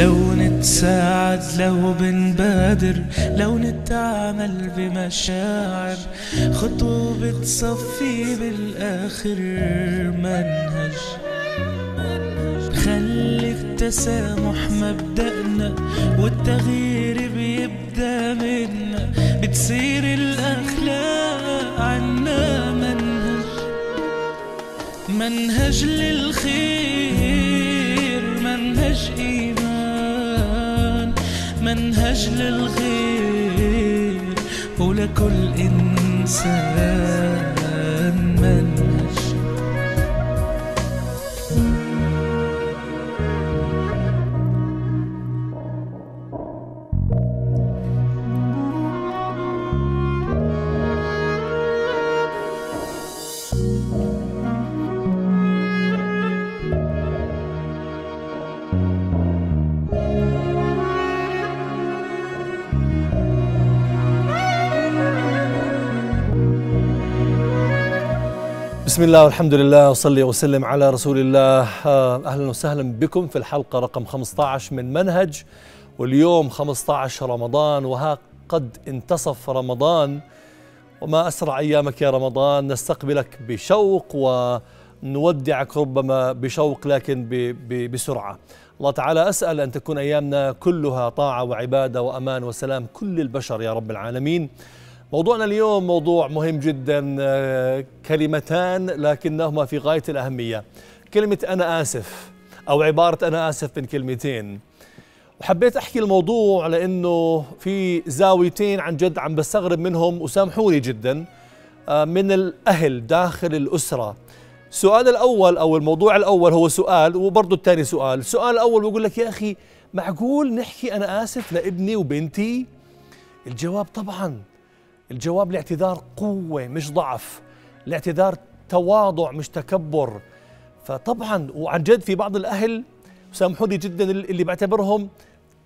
لو نتساعد لو بنبادر لو نتعامل بمشاعر خطوة بتصفي بالآخر منهج. خلي التسامح مبدأنا والتغيير بيبدأ منا بتصير الأخلاق عنا منهج. منهج للخير منهج إيمان. منهج للغير ولكل إنسان. بسم الله والحمد لله وصلي وسلم على رسول الله آه، أهلا وسهلا بكم في الحلقة رقم 15 من منهج واليوم 15 رمضان وها قد انتصف رمضان وما أسرع أيامك يا رمضان نستقبلك بشوق ونودعك ربما بشوق لكن ب- ب- بسرعة. الله تعالى أسأل أن تكون أيامنا كلها طاعة وعبادة وأمان وسلام كل البشر يا رب العالمين. موضوعنا اليوم موضوع مهم جدا آه، كلمتان لكنهما في غاية الأهمية. كلمة أنا آسف أو عبارة أنا آسف من كلمتين. وحبيت أحكي الموضوع لأنه في زاويتين عن جد عم بستغرب منهم وسامحوني جدا آه، من الأهل داخل الأسرة. السؤال الأول أو الموضوع الأول هو سؤال وبرضه الثاني سؤال، السؤال الأول بقول لك يا أخي معقول نحكي أنا آسف لابني وبنتي؟ الجواب طبعا الجواب الاعتذار قوة مش ضعف الاعتذار تواضع مش تكبر. فطبعا وعن جد في بعض الأهل سامحوني جدا اللي بعتبرهم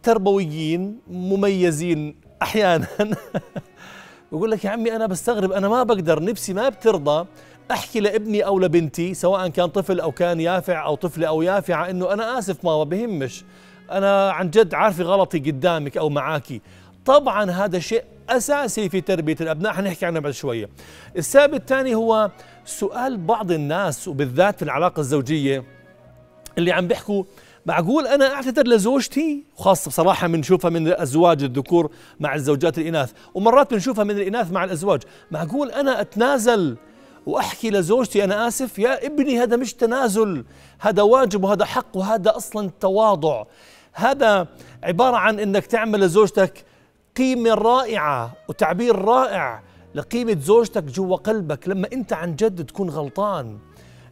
تربويين مميزين أحيانا. بقول لك يا عمي أنا بستغرب أنا ما بقدر نفسي ما بترضى أحكي لابني أو لبنتي سواء كان طفل أو كان يافع أو طفلة أو يافعة إنه أنا آسف ماما بهمش. أنا عن جد عارفة غلطي قدامك أو معاكي. طبعا هذا شيء أساسي في تربية الأبناء. حنحكي عنه بعد شوية. السبب الثاني هو سؤال بعض الناس وبالذات في العلاقة الزوجية اللي عم بيحكوا معقول أنا أعتذر لزوجتي؟ وخاصه بصراحة بنشوفها من الأزواج الذكور مع الزوجات الإناث. ومرات بنشوفها من الإناث مع الأزواج. معقول أنا أتنازل وأحكي لزوجتي أنا آسف؟ يا ابني هذا مش تنازل. هذا واجب وهذا حق وهذا أصلا تواضع. هذا عبارة عن إنك تعمل لزوجتك قيمة رائعة وتعبير رائع لقيمة زوجتك جوا قلبك لما أنت عن جد تكون غلطان.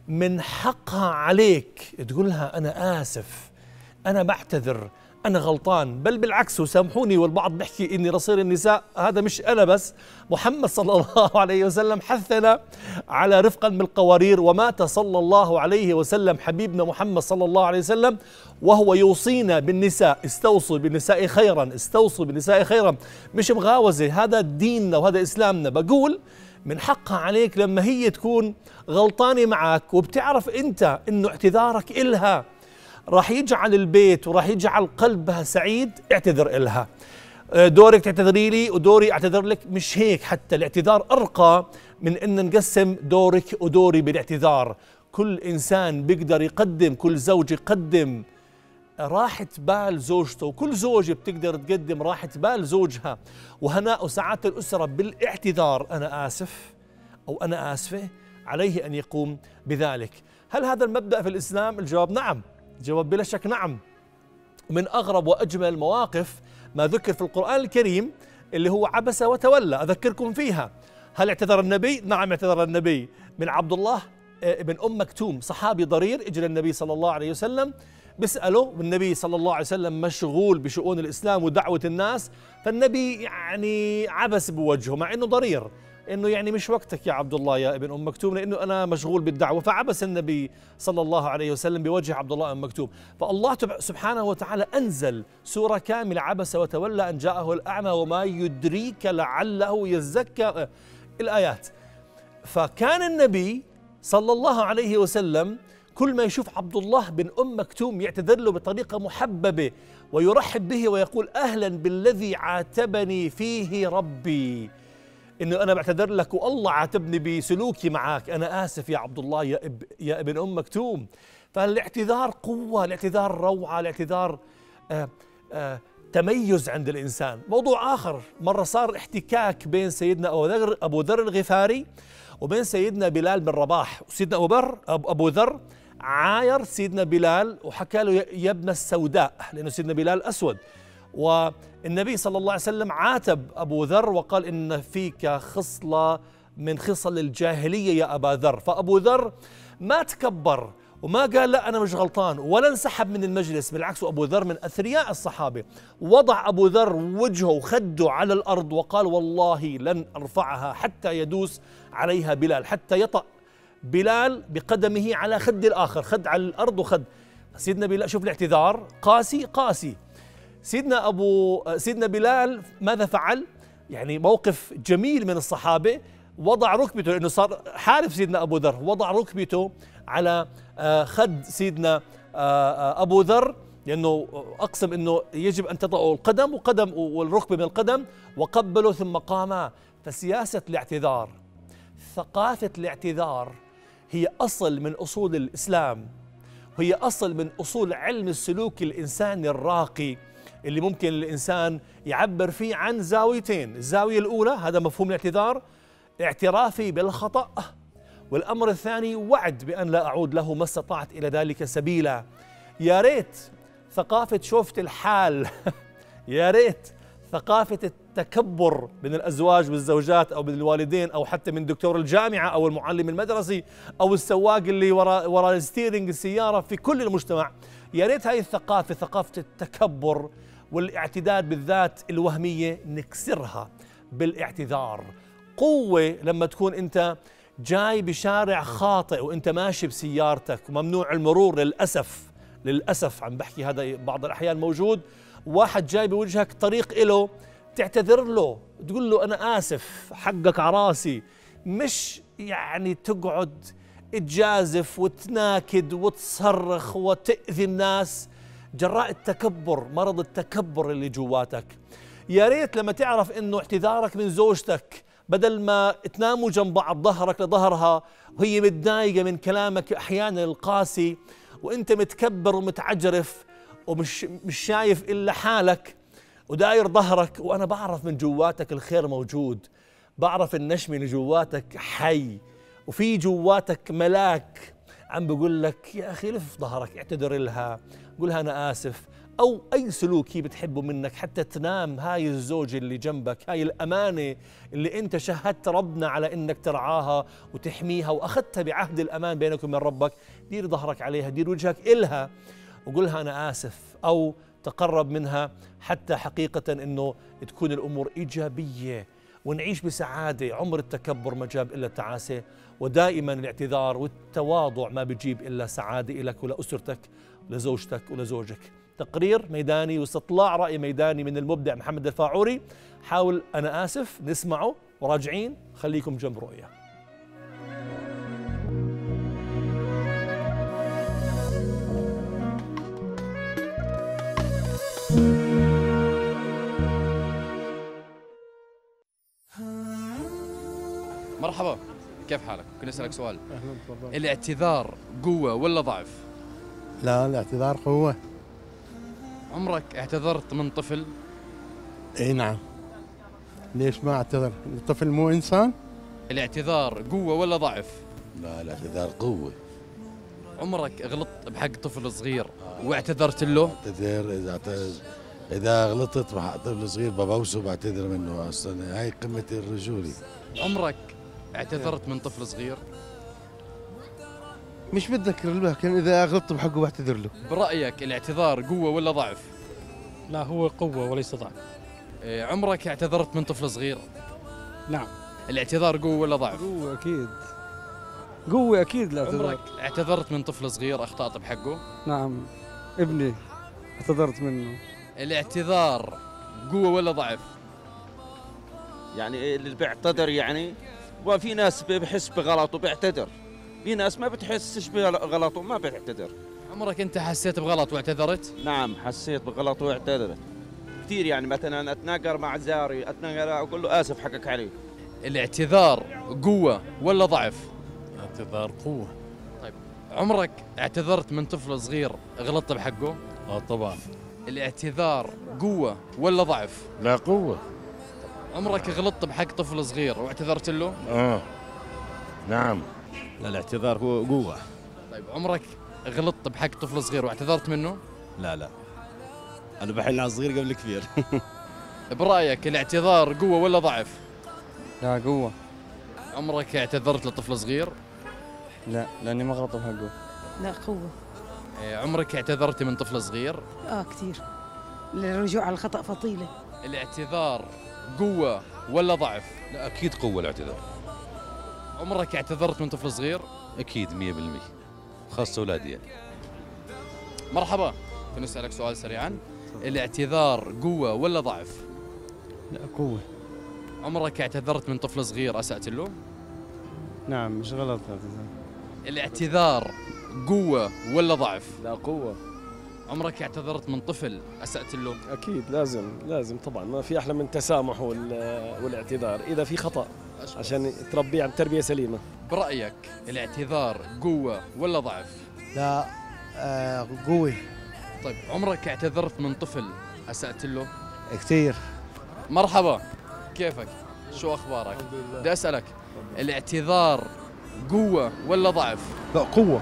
من حقها عليك تقول لها أنا آسف أنا بعتذر أنا غلطان بل بالعكس وسامحوني والبعض بيحكي إني رصير النساء. هذا مش أنا بس محمد صلى الله عليه وسلم حثنا على رفقا بالقوارير ومات صلى الله عليه وسلم حبيبنا محمد صلى الله عليه وسلم وهو يوصينا بالنساء. استوصوا بالنساء خيرا استوصوا بالنساء خيرا. مش مغاوزة هذا ديننا وهذا إسلامنا. بقول من حقها عليك لما هي تكون غلطانة معك وبتعرف أنت أنه اعتذارك إلها. راح يجعل البيت وراح يجعل قلبها سعيد اعتذر إلها. دورك تعتذري لي ودوري أعتذر لك. مش هيك حتى الاعتذار أرقى من إن نقسم دورك ودوري بالاعتذار. كل إنسان بيقدر يقدم كل زوج يقدم. راحة بال زوجته وكل زوجة بتقدر تقدم راحة بال زوجها. وهناء وسعادة الأسرة بالاعتذار أنا آسف أو أنا آسفة عليه أن يقوم بذلك. هل هذا المبدأ في الإسلام؟ الجواب نعم. الجواب بلا شك نعم. ومن أغرب وأجمل المواقف ما ذكر في القرآن الكريم اللي هو عبس وتولى. أذكركم فيها. هل اعتذر النبي؟ نعم اعتذر النبي. من عبد الله ابن أم مكتوم صحابي ضرير اجى للنبي صلى الله عليه وسلم. بيسأله والنبي صلى الله عليه وسلم مشغول بشؤون الإسلام ودعوة الناس. فالنبي يعني عبس بوجهه مع أنه ضرير. إنه يعني مش وقتك يا عبد الله يا ابن أم مكتوم لأنه أنا مشغول بالدعوة. فعبس النبي صلى الله عليه وسلم بوجه عبد الله بن مكتوم. فالله سبحانه وتعالى أنزل سورة كاملة عبس وتولى أن جاءه الأعمى وما يدريك لعله يزكى الآيات. فكان النبي صلى الله عليه وسلم كل ما يشوف عبد الله بن أم مكتوم يعتذر له بطريقة محببة ويرحب به ويقول أهلا بالذي عاتبني فيه ربي. إنه أنا بعتذر لك والله عاتبني بسلوكي معك أنا آسف يا عبد الله يا, اب يا ابن أم مكتوم. فالاعتذار قوة الاعتذار روعة الاعتذار آه آه تميز عند الإنسان. موضوع آخر مرة صار احتكاك بين سيدنا أبو ذر أبو ذر الغفاري وبين سيدنا بلال بن رباح. وسيدنا أبو ذر أبو ذر عاير سيدنا بلال وحكى له يا ابن السوداء لأنه سيدنا بلال أسود. والنبي صلى الله عليه وسلم عاتب أبو ذر وقال إن فيك خصلة من خصل الجاهلية يا أبا ذر. فأبو ذر ما تكبر وما قال لا أنا مش غلطان ولا انسحب من المجلس بالعكس أبو ذر من أثرياء الصحابة. وضع أبو ذر وجهه وخده على الأرض وقال والله لن أرفعها حتى يدوس عليها بلال حتى يطأ بلال بقدمه على خد الآخر خد على الأرض وخد. سيدنا بلال شوف الاعتذار. قاسي قاسي. سيدنا أبو سيدنا بلال ماذا فعل؟ يعني موقف جميل من الصحابة وضع ركبته لأنه صار حارف سيدنا أبو ذر وضع ركبته على آه، خد سيدنا آه، آه، أبو ذر لأنه أقسم أنه يجب أن تضعوا القدم وقدم والركبة من القدم وقبلوا ثم قاما فسياسة الاعتذار ثقافة الاعتذار هي أصل من أصول الإسلام وهي أصل من أصول علم السلوك الإنساني الراقي. اللي ممكن الإنسان يعبر فيه عن زاويتين. الزاوية الأولى هذا مفهوم الاعتذار اعترافي بالخطأ. والأمر الثاني وعد بأن لا أعود له ما استطعت إلى ذلك سبيلا. يا ريت ثقافة شوفة الحال. يا ريت ثقافة التكبر من الأزواج والزوجات أو من الوالدين أو حتى من دكتور الجامعة أو المعلم المدرسي أو السواق اللي وراء وراء ال steering السيارة في كل المجتمع. يا ريت هاي الثقافة ثقافة التكبر والاعتداد بالذات الوهمية نكسرها بالاعتذار. قوة لما تكون أنت جاي بشارع خاطئ وأنت ماشي بسيارتك وممنوع المرور للأسف للأسف عم بحكي هذا بعض الأحيان موجود. واحد جاي بوجهك طريق إله تعتذر له تقول له أنا آسف حقك على راسي. مش يعني تقعد تجازف وتناكد وتصرخ وتأذي الناس. جراء التكبر مرض التكبر اللي جواتك. يا ريت لما تعرف إنه اعتذارك من زوجتك بدل ما تناموا جنب بعض ظهرك لظهرها وهي متضايقة من كلامك أحيانا القاسي وأنت متكبر ومتعجرف ومش مش شايف إلا حالك وداير ظهرك. وأنا بعرف من جواتك الخير موجود. بعرف النشمة اللي جواتك حي وفي جواتك ملاك. عم بقول لك يا أخي لف ظهرك اعتذر لها قولها أنا آسف. أو أي سلوك هي بتحبه منك حتى تنام هاي الزوجة اللي جنبك هاي الأمانة اللي أنت شهدت ربنا على أنك ترعاها وتحميها وأخذتها بعهد الأمان بينك وبين ربك دير ظهرك عليها دير وجهك إلها وقولها أنا آسف أو تقرب منها حتى حقيقة أنه تكون الأمور إيجابية ونعيش بسعادة عمر التكبر ما جاب إلا التعاسة ودائما الاعتذار والتواضع ما بيجيب إلا سعادة لك ولأسرتك ولزوجتك ولزوجك تقرير ميداني واستطلاع رأي ميداني من المبدع محمد الفاعوري. حاول أنا آسف نسمعه وراجعين. خليكم جنب رؤية. كيف حالك؟ ممكن أسألك سؤال؟ الاعتذار قوة ولا ضعف؟ لا الاعتذار قوة عمرك اعتذرت من طفل؟ إي نعم ليش ما اعتذر؟ الطفل مو إنسان؟ الاعتذار قوة ولا ضعف؟ لا الاعتذار قوة عمرك غلطت بحق طفل صغير واعتذرت له؟ اعتذر إذا اعتذر إذا غلطت بحق طفل صغير ببوسه بعتذر منه أصلا هاي قمة الرجولة عمرك اعتذرت من طفل صغير؟ مش بتذكر لكن إذا غلطت بحقه بعتذر له برأيك الاعتذار قوة ولا ضعف؟ لا هو قوة وليس ضعف إيه، عمرك اعتذرت من طفل صغير؟ نعم الاعتذار قوة ولا ضعف؟ قوة أكيد قوة أكيد لا عمرك اعتذرت من طفل صغير أخطأت بحقه؟ نعم ابني اعتذرت منه الاعتذار قوة ولا ضعف؟ يعني اللي بيعتذر يعني وفي ناس بيحس بغلط وبيعتذر. في ناس ما بتحسش بغلطه ما بتعتذر عمرك انت حسيت بغلط واعتذرت؟ نعم حسيت بغلط واعتذرت. كثير يعني مثلا أتناقر مع جاري أتناقر أقول له آسف حقك علي. الاعتذار قوة ولا ضعف؟ اعتذار قوة. عمرك اعتذرت من طفل صغير غلطت بحقه؟ آه طبعا. الاعتذار قوة ولا ضعف؟ لا قوة. عمرك غلطت بحق طفل صغير واعتذرت له؟ آه. نعم. لا الاعتذار هو قوة. طيب عمرك غلطت بحق طفل صغير واعتذرت منه؟ لا لا. أنا بحل على الصغير قبل كبير برأيك الاعتذار قوة ولا ضعف؟ لا قوة. عمرك اعتذرت لطفل صغير؟ لا لأني ما غلطت بحقه. لا قوة. إيه، عمرك اعتذرتي من طفل صغير؟ آه كثير. الرجوع على الخطأ فضيلة. الاعتذار قوة ولا ضعف؟ لا أكيد قوة الاعتذار. عمرك اعتذرت من طفل صغير؟ أكيد 100% خاصة أولادي يعني. مرحبا. كنت أسألك سؤال سريعا. الاعتذار قوة ولا ضعف؟ لا قوة. عمرك اعتذرت من طفل صغير أسأت له؟ نعم مش غلط الاعتذار الاعتذار قوة ولا ضعف؟ لا قوة. عمرك اعتذرت من طفل أسأت له؟ أكيد لازم لازم طبعا. ما في أحلى من التسامح وال- والاعتذار. إذا في خطأ عشان تربيه عن تربية سليمة. برأيك الاعتذار قوة ولا ضعف؟ لا آه قوي. طيب عمرك اعتذرت من طفل أسأت له؟ كثير. مرحبا. كيفك؟ شو أخبارك؟ بدي أسألك الاعتذار قوة ولا ضعف؟ لا قوة.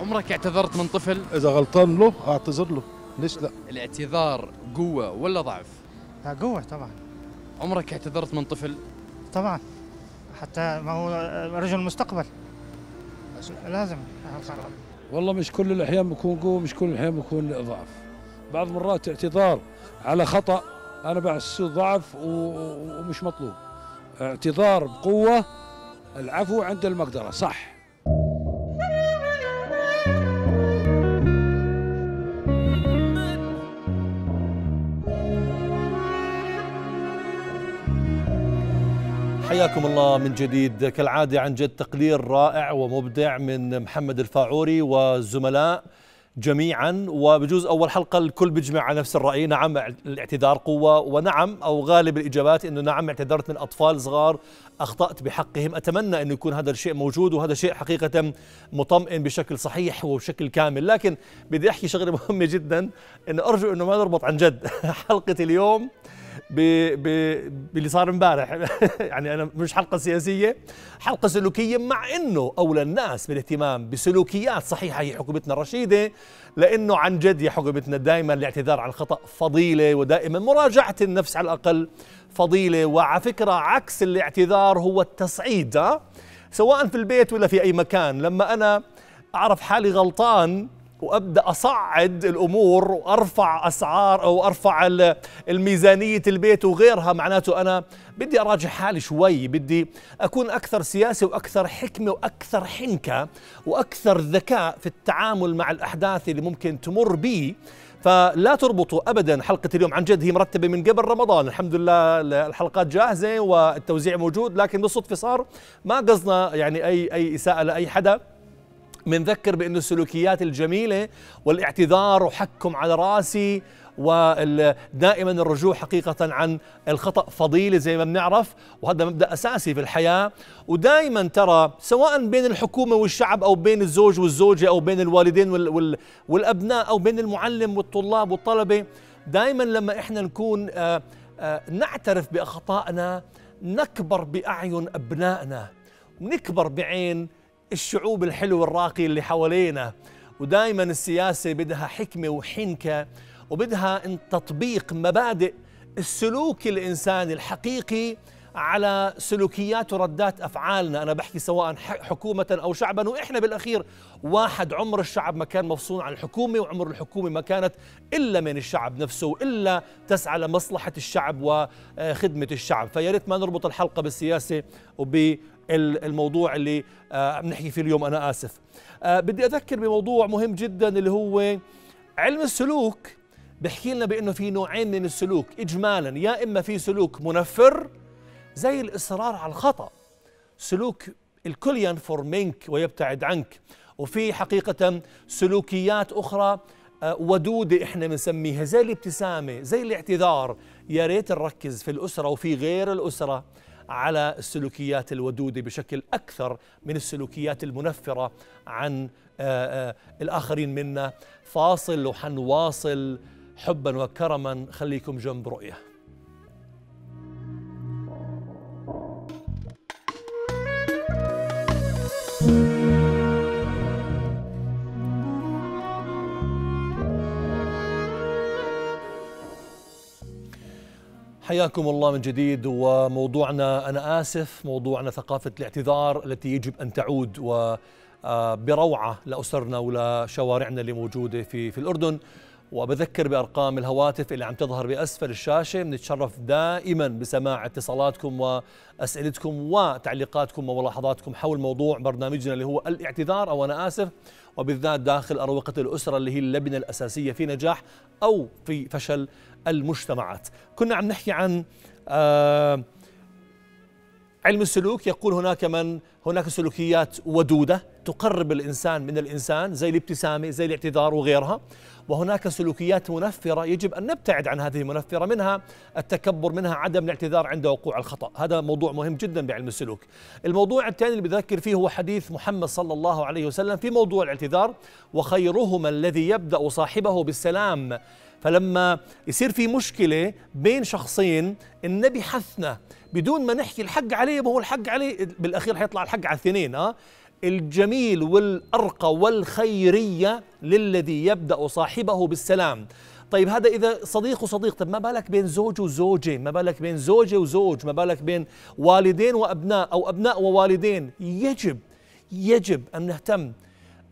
عمرك اعتذرت من طفل؟ إذا غلطان له أعتذر له. ليش لا؟ الاعتذار قوة ولا ضعف؟ لا قوة طبعا. عمرك اعتذرت من طفل؟ طبعا. حتى ما هو رجل مستقبل. لازم. والله مش كل الأحيان بكون قوة مش كل الأحيان بكون ضعف. بعض مرات اعتذار على خطأ أنا بحسه ضعف ومش مطلوب. اعتذار بقوة العفو عند المقدرة صح. حياكم الله من جديد. كالعادة عن جد تقرير رائع ومبدع من محمد الفاعوري والزملاء جميعا. وبجوز أول حلقة الكل بيجمع على نفس الرأي. نعم الاعتذار قوة. ونعم أو غالب الإجابات أنه نعم اعتذرت من أطفال صغار أخطأت بحقهم. أتمنى أنه يكون هذا الشيء موجود وهذا شيء حقيقة مطمئن بشكل صحيح وبشكل كامل. لكن بدي أحكي شغلة مهمة جدا. أنه أرجو أنه ما نربط عن جد حلقة اليوم. باللي صار امبارح يعني أنا مش حلقة سياسية حلقة سلوكية مع إنه أولى الناس بالاهتمام بسلوكيات صحيحة هي حكومتنا الرشيدة لأنه عن جد يا حكومتنا دائما الاعتذار عن الخطا فضيلة ودائما مراجعة النفس على الأقل فضيلة وعلى فكرة عكس الاعتذار هو التصعيد؟ سواء في البيت ولا في أي مكان لما أنا أعرف حالي غلطان وأبدأ أصعد الأمور وأرفع أسعار أو أرفع ال- الميزانية البيت وغيرها. معناته أنا بدي أراجع حالي شوي بدي أكون أكثر سياسة وأكثر حكمة وأكثر حنكة وأكثر ذكاء في التعامل مع الأحداث اللي ممكن تمر بي. فلا تربطوا ابدا حلقة اليوم عن جد هي مرتبة من قبل رمضان. الحمد لله الحلقات جاهزة والتوزيع موجود لكن بالصدفة صار ما قصدنا يعني اي أي إساءة لأي حدا. بنذكر بأنه السلوكيات الجميلة والاعتذار وحكم على رأسي ودائما الرجوع حقيقة عن الخطأ فضيلة زي ما بنعرف وهذا مبدأ أساسي في الحياة. ودائما ترى سواء بين الحكومة والشعب أو بين الزوج والزوجة أو بين الوالدين وال وال والأبناء أو بين المعلم والطلاب والطلبة دائما لما إحنا نكون آه آه نعترف بأخطائنا نكبر بأعين أبنائنا ونكبر بعين الشعوب الحلوة الراقية اللي حوالينا ودائما السياسة بدها حكمة وحنكة وبدها تطبيق مبادئ السلوك الإنساني الحقيقي على سلوكيات وردات أفعالنا. أنا بحكي سواء ح- حكومة أو شعبا وإحنا بالأخير واحد عمر الشعب ما كان مفصول عن الحكومة وعمر الحكومة ما كانت إلا من الشعب نفسه إلا تسعى لمصلحة الشعب وخدمة الشعب. فيا ريت ما نربط الحلقة بالسياسة وبالموضوع اللي آه، بنحكي فيه اليوم. أنا آسف. آه، بدي أذكر بموضوع مهم جدا اللي هو علم السلوك. بحكي لنا بأنه في نوعين من السلوك إجمالا يا إما في سلوك منفر زي الإصرار على الخطأ. سلوك الكل ينفر منك ويبتعد عنك. وفي حقيقة سلوكيات أخرى آه، ودودة إحنا بنسميها زي الابتسامة زي الاعتذار. يا ريت نركز في الأسرة وفي غير الأسرة على السلوكيات الودودة بشكل أكثر من السلوكيات المنفرة عن آه، آه، الآخرين منا. فاصل وحنواصل حبا وكرما. خليكم جنب رؤية. حياكم الله من جديد وموضوعنا أنا آسف موضوعنا ثقافة الاعتذار التي يجب أن تعود و آه، بروعة لأسرنا ولشوارعنا اللي موجودة في في الأردن. وبذكر بأرقام الهواتف اللي عم تظهر بأسفل الشاشة بنتشرف دائما بسماع اتصالاتكم وأسئلتكم وتعليقاتكم وملاحظاتكم حول موضوع برنامجنا اللي هو الاعتذار أو أنا آسف. وبالذات داخل أروقة الأسرة اللي هي اللبنة الأساسية في نجاح أو في فشل المجتمعات. كنا عم نحكي عن آه علم السلوك. يقول هناك من هناك سلوكيات ودودة تقرب الإنسان من الإنسان زي الابتسامة زي الاعتذار وغيرها. وهناك سلوكيات منفرة يجب أن نبتعد عن هذه المنفرة منها التكبر منها عدم الاعتذار عند وقوع الخطأ. هذا موضوع مهم جدا بعلم السلوك. الموضوع الثاني اللي بذكر فيه هو حديث محمد صلى الله عليه وسلم في موضوع الاعتذار. وخيرهما الذي يبدأ صاحبه بالسلام فلما يصير في مشكلة بين شخصين النبي حثنا. بدون ما نحكي الحق عليه ما هو الحق عليه بالأخير حيطلع الحق على الاثنين آه الجميل والأرقى والخيرية للذي يبدأ صاحبه بالسلام. طيب هذا إذا صديق وصديق طب ما بالك بين زوج وزوجة ما بالك بين زوجة وزوج؟ ما بالك بين والدين وأبناء أو أبناء ووالدين؟ يجب يجب أن نهتم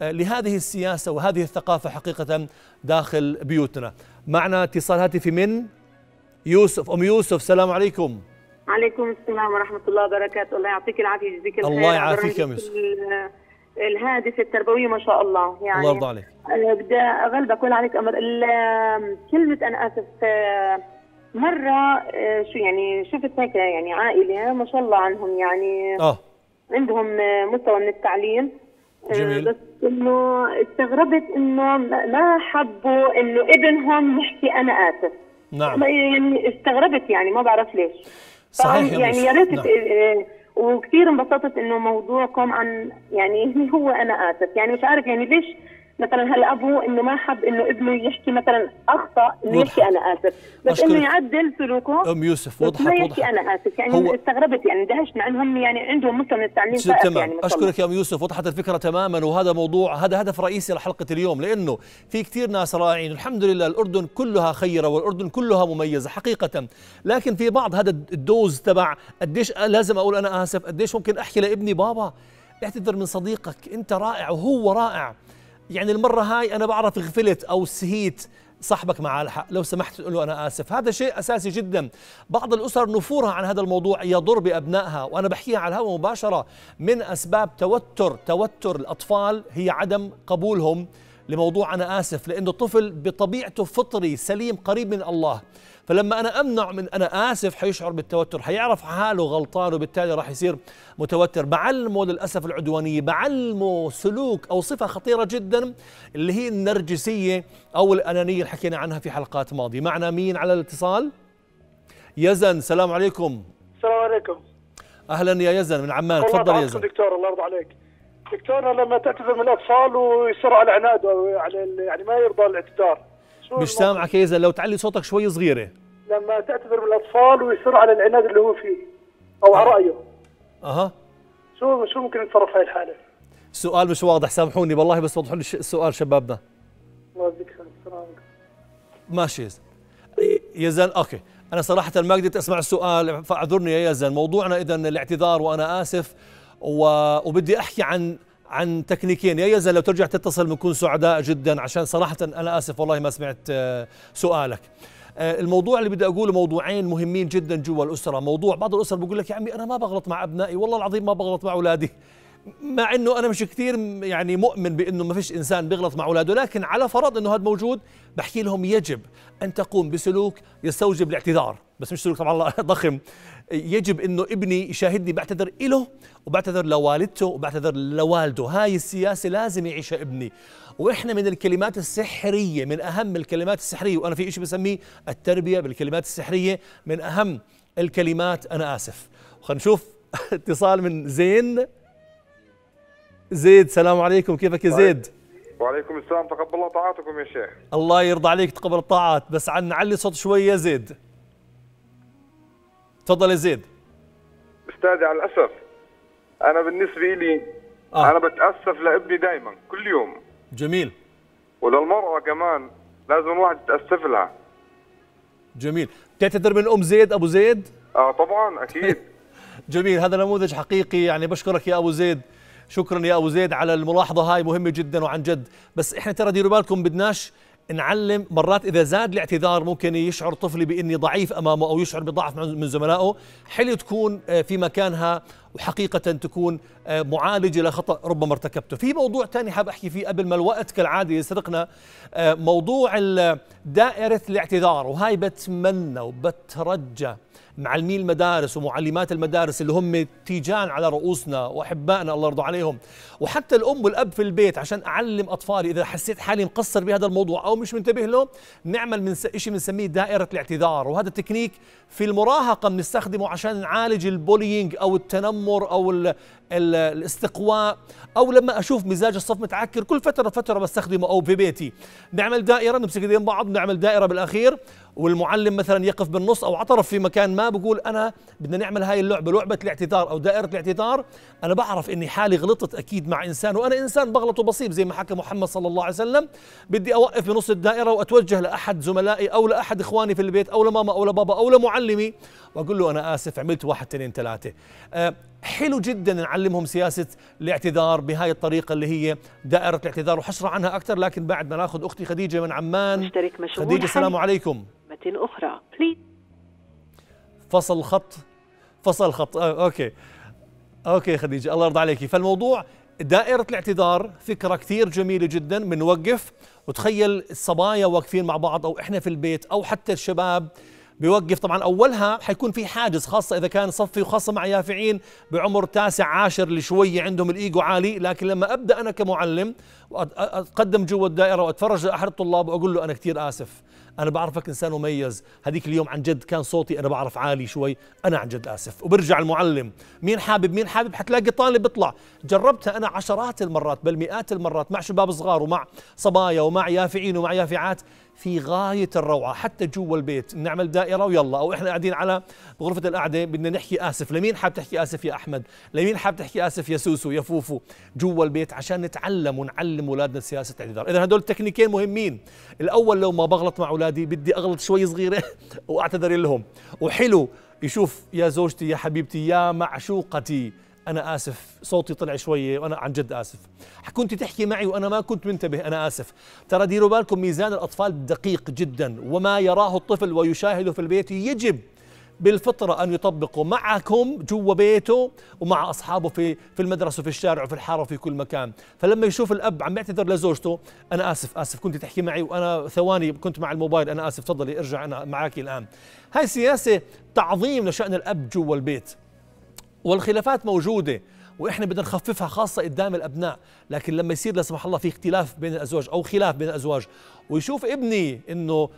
آه، لهذه السياسة وهذه الثقافة حقيقة داخل بيوتنا. معنا اتصال هاتفي من يوسف أم يوسف السلام عليكم. عليكم السلام ورحمة الله وبركاته. الله يعطيك العافية يجزيك الخير. الله يعافيك يا يوسف. ال- الهادفة التربوية ما شاء الله يعني الله يرضى عليك. أنا بدي أغلبك ولا عليك أمر. كلمة أنا آسف آه، مرة آه، شو يعني شفت هيك يعني عائلة ما شاء الله عنهم يعني آه. عندهم مستوى من التعليم. جميل. بس إنه استغربت إنه ما- حبوا إنه ابنهم يحكي أنا اسف نعم يعني استغربت يعني ما بعرف ليش صحيح يعني. يا ريت نعم. آه، وكثير انبسطت إنه موضوعكم عن يعني هو أنا اسف يعني مش عارف يعني ليش مثلا هلا ابوه إنه ما حب إنه ابنه يحكي مثلا أخطأ إنه وضحت. يحكي أنا آسف. بس. إنه يعدل سلوكه أم يوسف وضحت ما يحكي وضحت أنا آسف. يعني هو- استغربت يعني اندهشت مع إنهم يعني عندهم مستوى من التعليم تمام. يعني. أشكرك يا أم يوسف. وضحت الفكرة تماما وهذا موضوع هذا هدف رئيسي لحلقة اليوم لأنه في كثير ناس رائعين الحمد لله الأردن كلها خيرة والأردن كلها مميزة حقيقة. لكن في بعض هذا الدوز تبع قديش لازم أقول أنا آسف قديش ممكن أحكي لابني بابا اعتذر من صديقك أنت رائع وهو رائع. يعني المرة هاي أنا بعرف غفلت أو سهيت صاحبك مع الحق لو سمحت تقول له أنا آسف. هذا شيء أساسي جدا. بعض الأسر نفورها عن هذا الموضوع يضر بأبنائها وأنا بحكيها على الهواء مباشرة. من أسباب توتر توتر الأطفال هي عدم قبولهم. لموضوع أنا آسف لأنه الطفل بطبيعته فطري سليم قريب من الله. فلما أنا أمنع من أنا آسف حيشعر بالتوتر حيعرف حاله غلطان وبالتالي راح يصير متوتر. بعلمه للأسف العدوانيه بعلمه سلوك أو صفة خطيرة جدا اللي هي النرجسية أو الأنانية اللي حكينا عنها في حلقات ماضية. معنا مين على الاتصال؟ يزن سلام عليكم. السلام عليكم. أهلا يا يزن من عمان. تفضل يزن. دكتور الله يرضى عليك. دكتور لما تعتذر من الأطفال ويصر على عناد أو على يعني ما يرضى الاعتذار. مش؟ سامعك يا لو تعلي صوتك شوي صغيرة. لما تعتذر من الأطفال ويصر على العناد اللي هو فيه أو على رأيه. أها. شو شو ممكن نتصرف في هاي الحالة؟ السؤال مش واضح سامحوني. والله بس وضحوا لي السؤال شبابنا. الله يجزيك خير ماشي يزن يزن okay. أنا صراحة ما قدرت أسمع السؤال فاعذرني يا يزن موضوعنا إذا الاعتذار وأنا آسف. وبدي أحكي عن عن تكنيكين. يا يزن لو ترجع تتصل بنكون سعداء جدا عشان صراحة أنا آسف والله ما سمعت آه، سؤالك. آه، الموضوع اللي بدي أقوله موضوعين مهمين جدا جوا الأسرة. موضوع بعض الأسر بقول لك يا عمي أنا ما بغلط مع أبنائي والله العظيم ما بغلط مع أولادي. مع إنه أنا مش كثير يعني مؤمن بإنه ما فيش إنسان بيغلط مع أولاده لكن على فرض إنه هذا موجود بحكي لهم يجب أن تقوم بسلوك يستوجب الاعتذار. بس مش سلوك طبعا ضخم. يجب إنه ابني يشاهدني بعتذر له وبعتذر لوالدته وبعتذر لوالده. هاي السياسة لازم يعيشها ابني. وإحنا من الكلمات السحرية من أهم الكلمات السحرية وأنا في شيء بسميه التربية بالكلمات السحرية من أهم الكلمات أنا آسف. خلينا نشوف اتصال من زين. زيد سلام عليكم. كيفك يا زيد؟ وعليكم السلام. تقبل الله طاعتكم يا شيخ. الله يرضى عليك تقبل الطاعات بس عن نعلي صوت شوي يا زيد. تفضل يا زيد. أستاذي على الأسف أنا بالنسبة لي آه. أنا بتأسف لابني دائما كل يوم. جميل. وللمرأة كمان لازم الواحد يتأسف لها. جميل. بتعتذر من أم زيد أبو زيد؟ آه طبعا أكيد. جميل هذا نموذج حقيقي يعني بشكرك يا أبو زيد. شكرا يا أبو زيد على الملاحظة هاي مهمة جدا وعن جد. بس إحنا ترى ديروا بالكم بدناش نعلم مرات إذا زاد الاعتذار ممكن يشعر طفلي بإني ضعيف أمامه أو يشعر بضعف من زملائه. حلو تكون آه، في مكانها وحقيقة تكون آه، معالجة لخطأ ربما ارتكبته. في موضوع ثاني حاب أحكي فيه قبل ما الوقت كالعادة يسرقنا آه، موضوع دائرة الاعتذار وهاي بتمنى وبترجى معلمي المدارس ومعلمات المدارس اللي هم تيجان على رؤوسنا وأحبائنا الله يرضى عليهم. وحتى الأم والأب في البيت عشان أعلم أطفالي إذا حسيت حالي مقصر بهذا الموضوع أو مش منتبه له نعمل من شيء بنسميه دائرة الاعتذار. وهذا التكنيك في المراهقة بنستخدمه عشان نعالج ال bullying أو التنمر أو ال ال الاستقواء أو لما أشوف مزاج الصف متعكر كل فترة فترة بستخدمه أو في بيتي. نعمل دائرة نمسك ايدين بعض نعمل دائرة بالأخير. والمعلم مثلا يقف بالنص أو عطرف في مكان ما بقول أنا بدنا نعمل هاي اللعبة لعبة الاعتذار أو دائرة الاعتذار. أنا بعرف إني حالي غلطت أكيد مع إنسان وأنا إنسان بغلط وبصيب زي ما حكى محمد صلى الله عليه وسلم. بدي أوقف بنص الدائرة وأتوجه لأحد زملائي أو لأحد إخواني في البيت أو لماما أو لبابا أو لمعلمي وأقول له أنا آسف عملت واحد اثنين ثلاثة. أه حلو جدا نعلمهم سياسة الاعتذار بهاي الطريقة اللي هي دائرة الاعتذار وحشرح عنها أكثر لكن بعد ما نأخذ أختي خديجة من عمان. مشترك مشغول خديجة السلام عليكم. أخرى please فصل الخط فصل الخط آه okay. okay خديجة الله يرضى عليكي. فالموضوع دائرة الاعتذار فكرة كثير جميلة جدا بنوقف وتخيل الصبايا واقفين مع بعض أو إحنا في البيت أو حتى الشباب بيوقف. طبعا أولها حيكون في حاجز خاصة إذا كان صفي وخاصة مع يافعين بعمر تاسع عاشر اللي شوية عندهم الإيجو عالي. لكن لما أبدأ أنا كمعلم واتقدم جوا الدائرة وأتفرج لأحد الطلاب وأقول له أنا كثير آسف أنا بعرفك إنسان مميز. هذيك اليوم عن جد كان صوتي أنا بعرف عالي شوي أنا عن جد آسف. وبرجع المعلم مين حابب؟ مين حابب؟ حتلاقي طالب بيطلع. جربتها أنا عشرات المرات بل مئات المرات مع شباب صغار ومع صبايا ومع يافعين ومع يافعات. في غاية الروعة حتى جوا البيت نعمل دائرة ويلا. أو إحنا قاعدين على غرفة القعدة بدنا نحكي آسف. لمين حاب تحكي آسف يا أحمد؟ لمين حاب تحكي آسف يا سوسو يا فوفو؟ جوا البيت عشان نتعلم ونعلم أولادنا سياسة الاعتذار. إذا هدول التكنيكين مهمين. الأول لو ما بغلط مع أولادي بدي أغلط شوي صغيرة وأعتذر لهم. وحلو يشوف يا زوجتي يا حبيبتي يا معشوقتي. أنا آسف. صوتي طلع شوية وأنا عن جد آسف. كنت تحكي معي وأنا ما كنت منتبه أنا آسف. ترى ديروا بالكم ميزان الأطفال دقيق جدا وما يراه الطفل ويشاهده في البيت يجب بالفطرة أن يطبقه معكم جوا بيته ومع أصحابه في في المدرسة وفي الشارع وفي الحارة وفي كل مكان. فلما يشوف الأب عم يعتذر لزوجته أنا آسف آسف. كنت تحكي معي وأنا ثواني كنت مع الموبايل أنا آسف. تفضلي ارجع أنا معك الآن. هاي سياسة تعظيم لشأن الأب جوا البيت. والخلافات موجودة وإحنا بدنا نخففها خاصة قدام الأبناء، لكن لما يصير لا سمح الله في اختلاف بين الأزواج أو خلاف بين الأزواج ويشوف ابني إنه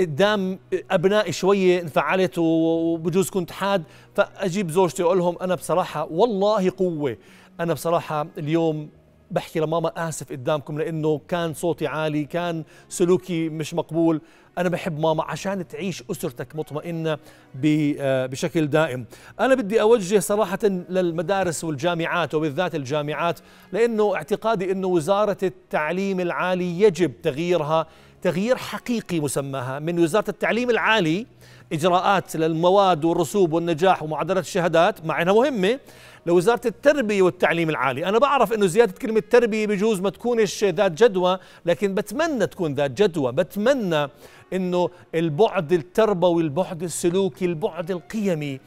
قدام ابنائي شوية انفعلت وبجوز كنت حاد فأجيب زوجتي وأقول لهم أنا بصراحة والله قوة أنا بصراحة اليوم بحكي لماما آسف قدامكم لأنه كان صوتي عالي كان سلوكي مش مقبول. أنا بحب ماما عشان تعيش أسرتك مطمئنة بشكل دائم. أنا بدي أوجه صراحة للمدارس والجامعات وبالذات الجامعات لأنه اعتقادي أنه وزارة التعليم العالي يجب تغييرها. تغيير حقيقي مسماها. من وزارة التعليم العالي إجراءات للمواد والرسوب والنجاح ومعدلات الشهادات مع إنها مهمة لوزارة التربية والتعليم العالي، أنا بعرف إنه زيادة كلمة تربية بجوز ما تكونش ذات جدوى، لكن بتمنى تكون ذات جدوى، بتمنى إنه البعد التربوي، البعد السلوكي، البعد القيمي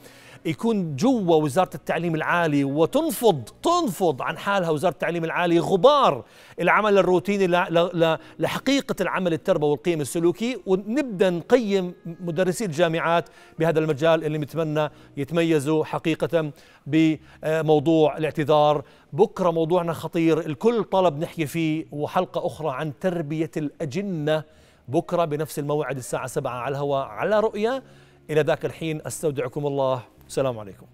يكون جوا وزارة التعليم العالي وتنفض تنفض عن حالها وزارة التعليم العالي غبار العمل الروتيني ل- ل- ل- لحقيقة العمل التربوي والقيم السلوكي. ونبدأ نقيم مدرسي الجامعات بهذا المجال اللي نتمنى يتميزوا حقيقة بموضوع الاعتذار. بكرة موضوعنا خطير الكل طلب نحكي فيه وحلقة أخرى عن تربية الأجنة. بكرة بنفس الموعد الساعة 7 على الهواء. على رؤيا إلى ذاك الحين أستودعكم الله. السلام عليكم.